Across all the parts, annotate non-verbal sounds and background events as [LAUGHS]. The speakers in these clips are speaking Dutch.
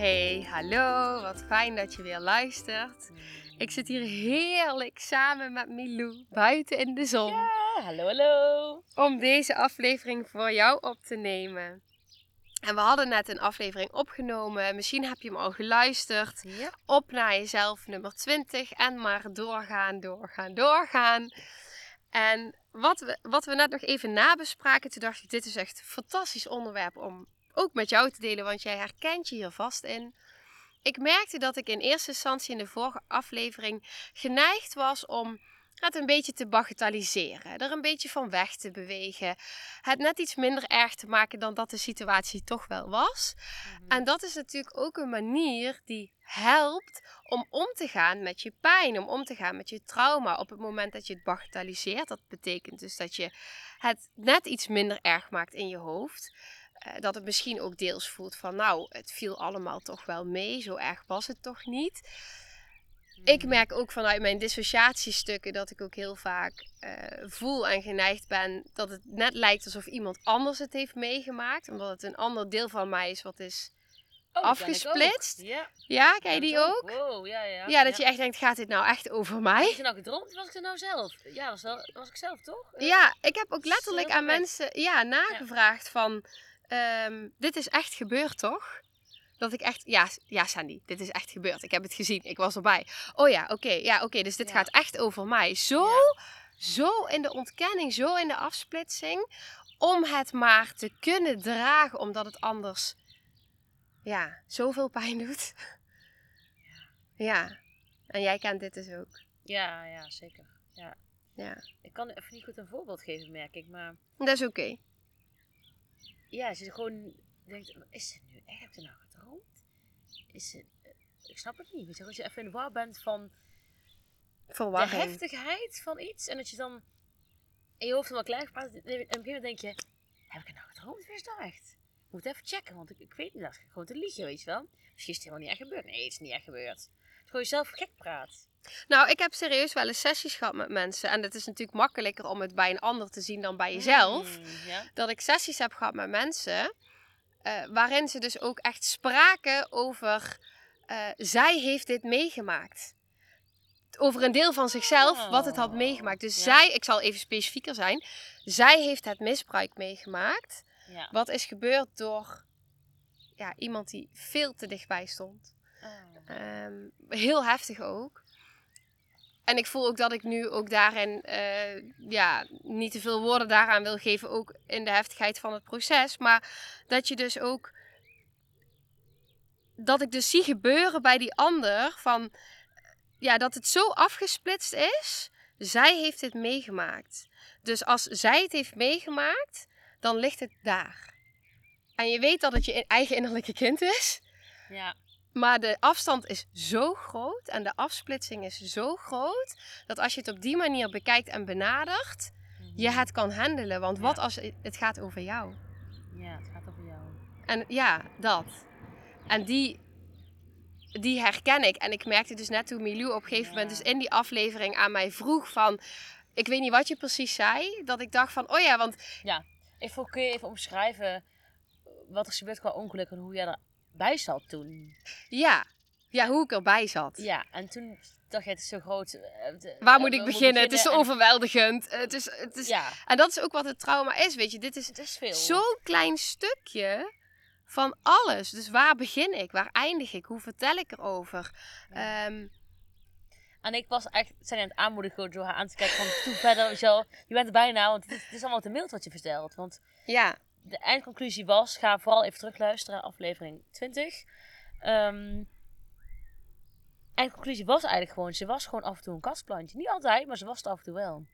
Hey, hallo. Wat fijn dat je weer luistert. Ik zit hier heerlijk samen met Milou buiten in de zon. hallo hallo. om deze aflevering voor jou op te nemen. En we hadden net een aflevering opgenomen. Misschien heb je hem al geluisterd. Ja. Op naar jezelf, nummer 20. En maar doorgaan, doorgaan, doorgaan. En wat we, wat we net nog even nabespraken, toen dacht ik: dit is echt een fantastisch onderwerp om ook met jou te delen, want jij herkent je hier vast in. Ik merkte dat ik in eerste instantie in de vorige aflevering geneigd was om het een beetje te bagatelliseren, er een beetje van weg te bewegen, het net iets minder erg te maken dan dat de situatie toch wel was. En dat is natuurlijk ook een manier die helpt om om te gaan met je pijn, om om te gaan met je trauma op het moment dat je het bagatelliseert. Dat betekent dus dat je het net iets minder erg maakt in je hoofd. Eh, dat het misschien ook deels voelt van, nou, het viel allemaal toch wel mee, zo erg was het toch niet. Ik merk ook vanuit mijn dissociatiestukken dat ik ook heel vaak eh, voel en geneigd ben dat het net lijkt alsof iemand anders het heeft meegemaakt. Omdat het een ander deel van mij is wat is. Afgesplitst? Ja. Ja, ken je die ook? Wow, ja, ja. Ja, dat je echt denkt, gaat dit nou echt over mij? Heb je nou gedroomd? Was ik er nou zelf? Ja, was, wel, was ik zelf toch? Ja, ik heb ook letterlijk aan mensen ja, nagevraagd van, ehm, dit is echt gebeurd toch? Dat ik echt, ja, ja Sandy, dit is echt gebeurd. Ik heb het gezien, ik was erbij. Oh ja, oké, ja, oké, dus dit Ja. gaat echt over mij. Zo, zo in de ontkenning, zo in de afsplitsing, om het maar te kunnen dragen, omdat het anders, ja, zoveel pijn doet. [LAUGHS] Ja, en jij kent dit dus ook. Ja, ja, zeker. Ja. Ja, Ik kan even niet goed een voorbeeld geven, merk ik. Maar dat is oké. Ja, je gewoon denkt, is het nu echt? Heb je nou gedroomd? Is het, ik snap het niet. Weet je, als je even in de war bent van de Verwarring. heftigheid van iets. En dat je dan in je hoofd helemaal klein praat. En op een gegeven moment denk je, heb ik het nou gedroomd? Wie is echt? Ik moet even checken, want ik, ik weet niet. Dat is gewoon te liegen, weet je wel. Misschien is het helemaal niet echt gebeurd. Nee, het is niet echt gebeurd. Gewoon jezelf gek praat. Nou, ik heb serieus wel eens sessies gehad met mensen. En het is natuurlijk makkelijker om het bij een ander te zien dan bij jezelf. Mm, ja. Dat ik sessies heb gehad met mensen. eh, waarin ze dus ook echt spraken over. eh, zij heeft dit meegemaakt. Over een deel van zichzelf wat het had meegemaakt. Dus zij, ik zal even specifieker zijn. Zij heeft het misbruik meegemaakt. Wat is gebeurd door ja, iemand die veel te dichtbij stond. Oh. Ehm, heel heftig ook. En ik voel ook dat ik nu ook daarin eh, ja, niet te veel woorden daaraan wil geven, ook in de heftigheid van het proces. Maar dat je dus ook. Dat ik dus zie gebeuren bij die ander van. Ja, dat het zo afgesplitst is. Zij heeft dit meegemaakt. Dus als zij het heeft meegemaakt, dan ligt het daar. En je weet dat het je eigen innerlijke kind is. ja. Maar de afstand is zo groot en de afsplitsing is zo groot dat als je het op die manier bekijkt en benadert, je het kan handelen. Want wat Ja. als het gaat over jou? Ja, het gaat over jou. En ja, dat. En die, die herken ik. En ik merkte dus net toen Milou op een gegeven moment Ja. dus in die aflevering aan mij vroeg van... Ik weet niet wat je precies zei. Dat ik dacht van, oh ja, want Even, kun je even omschrijven wat er is gebeurd qua ongeluk en hoe jij erbij zat toen? ja, ja hoe ik erbij zat. Ja, en toen dacht je, het is zo groot. eh, de- Waar moet ik beginnen? Het is zo en- overweldigend. Het is, het is, Ja, En dat is ook wat het trauma is, weet je. Dit is is veel. zo'n klein stukje van alles. Dus waar begin ik? Waar eindig ik? Hoe vertel ik erover? Ja. Ehm, En ik was echt, zijn aan het aanmoedigen door haar aan te kijken van, toen verder, weet je bent er bijna, want het is, het is allemaal te mild wat je vertelt. Want ja, de eindconclusie was, ga vooral even terugluisteren, aflevering 20. Ehm eindconclusie was eigenlijk gewoon, ze was gewoon af en toe een kastplantje. Niet altijd, maar ze was het af en toe wel.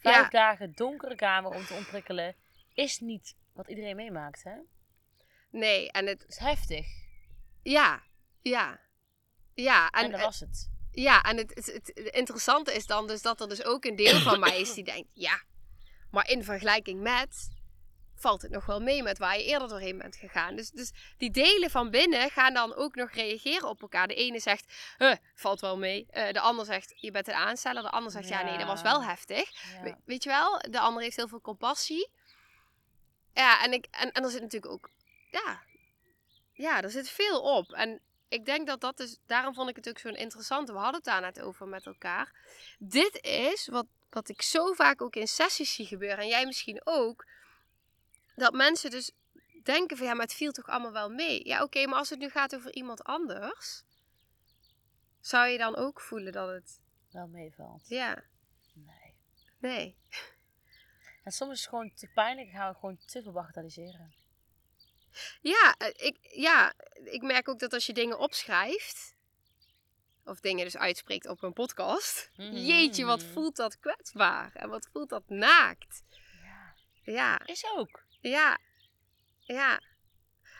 Vijf Ja. dagen donkere kamer om te ontprikkelen is niet wat iedereen meemaakt, hè? nee. En het, Het is heftig. Ja, ja. Ja, En, en, dat was het. ja, en het, het, het interessante is dan dus dat er dus ook een deel van mij is die denkt, ja, maar in vergelijking met valt het nog wel mee met waar je eerder doorheen bent gegaan. Dus, dus die delen van binnen gaan dan ook nog reageren op elkaar. De ene zegt, huh, valt wel mee. Eh, de ander zegt, je bent een aansteller. De ander zegt, ja, nee, dat was wel heftig. Ja. We- weet je wel? De ander heeft heel veel compassie. Ja, en, ik, en, en er zit natuurlijk ook, ja, ja, er zit veel op. En ik denk dat dat is, daarom vond ik het ook zo'n interessant. We hadden het daar net over met elkaar. Dit is wat, wat ik zo vaak ook in sessies zie gebeuren. En jij misschien ook. Dat mensen dus denken van ja, maar het viel toch allemaal wel mee. Ja, oké, maar als het nu gaat over iemand anders. Zou je dan ook voelen dat het, Wel meevalt. ja, Nee. nee. [LAUGHS] En soms is het gewoon te pijnlijk. Gaan we gewoon te veel bagatelliseren. Ja, eh, ik, ja, ik merk ook dat als je dingen opschrijft. Of dingen dus uitspreekt op een podcast. Mhm. Jeetje, wat voelt dat kwetsbaar. En wat voelt dat naakt. Ja. Ja, Is ook. Ja, ja.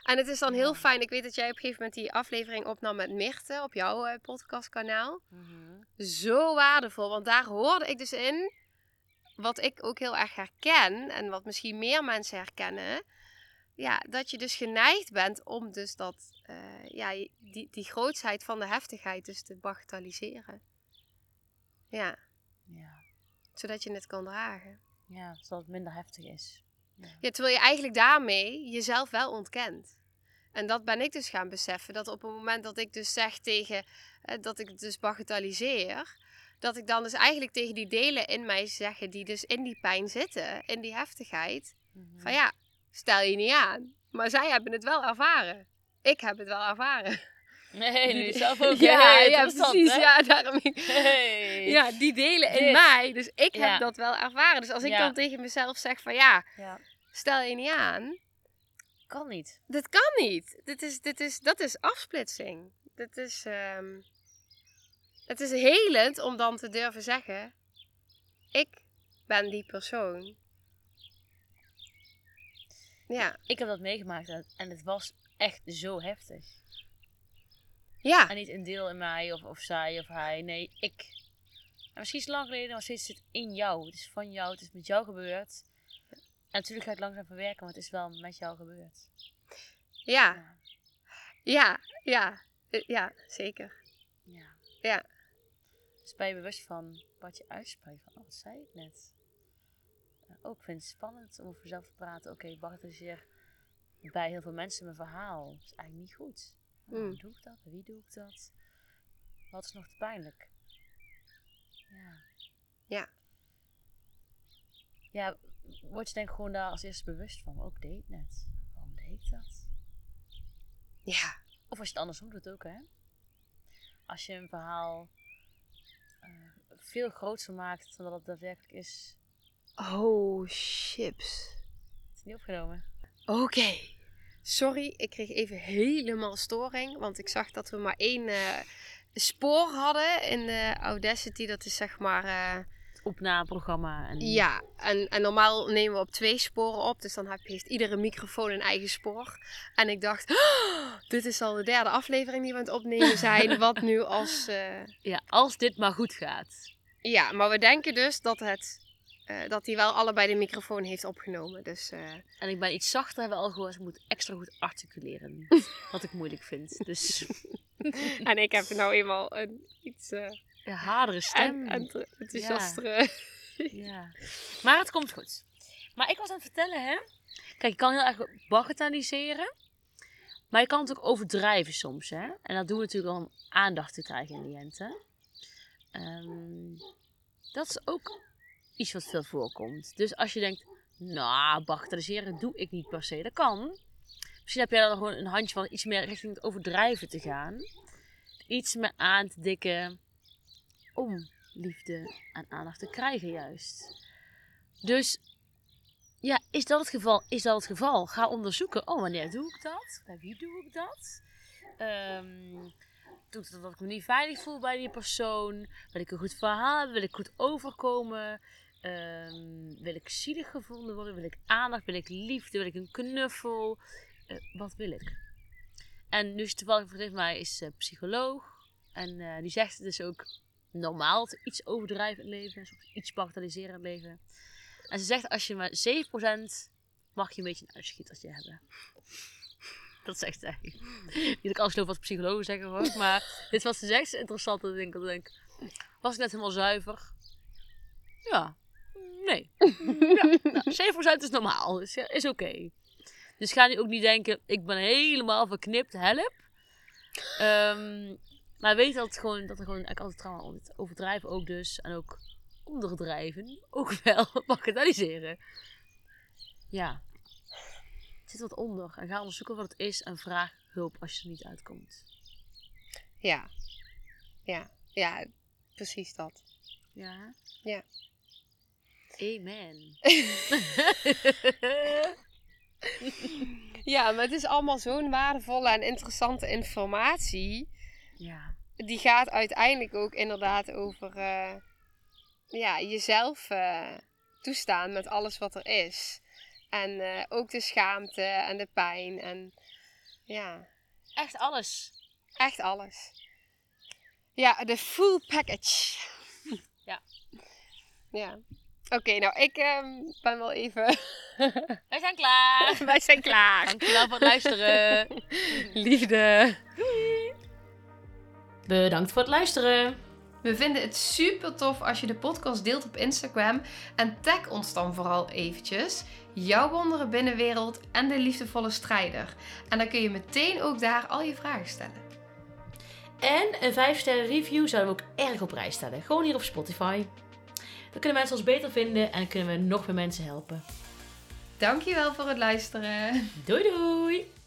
En het is dan heel fijn. Ik weet dat jij op een gegeven moment die aflevering opnam met Mirte op jouw eh, podcastkanaal. Mhm. Zo waardevol, want daar hoorde ik dus in. Wat ik ook heel erg herken en wat misschien meer mensen herkennen. Ja, dat je dus geneigd bent om dus dat, eh, ja, die, die grootsheid van de heftigheid dus te bagatelliseren. Ja, Ja. zodat je het kan dragen. Ja, zodat het minder heftig is. Ja. Terwijl je eigenlijk daarmee jezelf wel ontkent. En dat ben ik dus gaan beseffen. Dat op het moment dat ik dus zeg tegen, eh, dat ik het dus bagatelliseer. Dat ik dan dus eigenlijk tegen die delen in mij zeggen die dus in die pijn zitten, in die heftigheid. Mhm. Van ja, stel je niet aan. Maar zij hebben het wel ervaren. Ik heb het wel ervaren. Nee, nu zelf ook. [LAUGHS] ja, Hey, ja precies. hè? Ja, daarom. Hey. Ja, die delen in Dit. mij. Dus ik Ja. heb dat wel ervaren. Dus als ik Ja. dan tegen mezelf zeg van ja, ja. Stel je niet aan. Kan niet. Dit kan niet. Dit is, dit is, dat is afsplitsing. Dit is, ehm, het is helend om dan te durven zeggen: Ik ben die persoon. Ja, Ik heb dat meegemaakt en, het was echt zo heftig. ja, En niet een deel in mij of, of zij of hij. Nee, ik. En misschien is het lang geleden, maar steeds zit het in jou. Het is van jou, het is met jou gebeurd. En natuurlijk ga ik het langzaam verwerken, maar het is wel met jou gebeurd. ja, Ja. ja, ja, eh, ja, zeker. ja. Ja. Dus ben je bewust van wat je uitspreekt. Van, oh, wat zei ik net? Eh, ook vind het spannend om over jezelf te praten. Oké, ik bagatelliseer bij heel veel mensen mijn verhaal. Dat is eigenlijk niet goed. Waarom Mm. doe ik dat? Wie doe ik dat? Wat is nog te pijnlijk? Ja. Ja. Ja, word je denk ik gewoon daar als eerste bewust van. Ook deed net. Waarom deed ik dat? Ja, Of als je het andersom doet ook, hè? Als je een verhaal eh, veel groter maakt dan dat het daadwerkelijk is. oh, chips. Het is niet opgenomen. Oké. Sorry, ik kreeg even helemaal storing. Want ik zag dat we maar één eh, spoor hadden in de Audacity. Dat is zeg maar. eh, opnameprogramma. En... ja, en, en normaal nemen we op twee sporen op. Dus dan heb, heeft iedere microfoon een eigen spoor. En ik dacht, "Oh, dit is al de derde aflevering die we aan het opnemen zijn. [LAUGHS] Wat nu als. eh, ja, als dit maar goed gaat. Ja, maar we denken dus dat het. eh, dat hij wel allebei de microfoon heeft opgenomen. Dus. eh, En ik ben iets zachter, hebben we al gehoord. Ik moet extra goed articuleren. [LAUGHS] wat ik moeilijk vind. Dus [LAUGHS] en ik heb nou eenmaal een iets. Ja, hardere stem. En, en enthousiastere. Ja. Maar het komt goed. Maar ik was aan het vertellen, hè. Kijk, je kan heel erg bagatelliseren. Maar je kan het ook overdrijven soms, hè. En dat doen we natuurlijk om aandacht te krijgen in cliënten. Ehm dat is ook iets wat veel voorkomt. Dus als je denkt, nou, bagatelliseren doe ik niet per se. Dat kan. Misschien heb jij dan gewoon een handje van iets meer richting het overdrijven te gaan. Iets meer aan te dikken om liefde en aandacht te krijgen juist. Dus ja, is dat het geval? Is dat het geval? Ga onderzoeken. Oh, wanneer doe ik dat? Bij wie doe ik dat? Ehm doe ik dat ik me niet veilig voel bij die persoon? Wil ik een goed verhaal hebben? Wil ik goed overkomen? Ehm, wil ik zielig gevonden worden? Wil ik aandacht? Wil ik liefde? Wil ik een knuffel? Eh, wat wil ik? En dus toevallig van mij is eh, psycholoog. En eh, die zegt het is ook normaal te iets overdrijven in het leven. soms Iets bagatelliseren in het leven. En ze zegt als je maar 7% mag je een beetje een uitschiet je hebben. Dat zegt zij. Niet dat ik alles geloof wat psychologen zeggen hoor. [LAUGHS] Maar dit wat ze zegt is interessant. Dat ik denk, was ik net helemaal zuiver? Ja. Nee. [LAUGHS] Ja, nou, 7% is normaal. Ja, is oké. Dus ga nu ook niet denken, ik ben helemaal verknipt, help. Ehm, maar weet dat, het gewoon, dat er gewoon eigenlijk altijd trouwens overdrijven ook dus. En ook onderdrijven ook [LAUGHS] wel bagatelliseren. Ja. Het zit wat onder. En ga onderzoeken wat het is en vraag hulp als je er niet uitkomt. Ja. Ja. Ja, precies dat. Ja? Ja. Amen. [LAUGHS] Ja, maar het is allemaal zo'n waardevolle en interessante informatie. Ja. Die gaat uiteindelijk ook inderdaad over eh, ja, jezelf eh, toestaan met alles wat er is. En eh, ook de schaamte en de pijn en ja, Echt alles. echt alles. Ja, de full package. [LAUGHS] Ja. Ja. Oké, nou ik ehm, ben wel even... [LAUGHS] Wij zijn klaar. Wij zijn klaar. Dankjewel voor het luisteren. [LAUGHS] Liefde. Bedankt voor het luisteren. We vinden het super tof als je de podcast deelt op Instagram. En tag ons dan vooral eventjes. Jouw wondere binnenwereld en de liefdevolle strijder. En dan kun je meteen ook daar al je vragen stellen. En een 5 sterren review zouden we ook erg op prijs stellen. Gewoon hier op Spotify. Dan kunnen mensen ons beter vinden en kunnen we nog meer mensen helpen. Dankjewel voor het luisteren. Doei doei!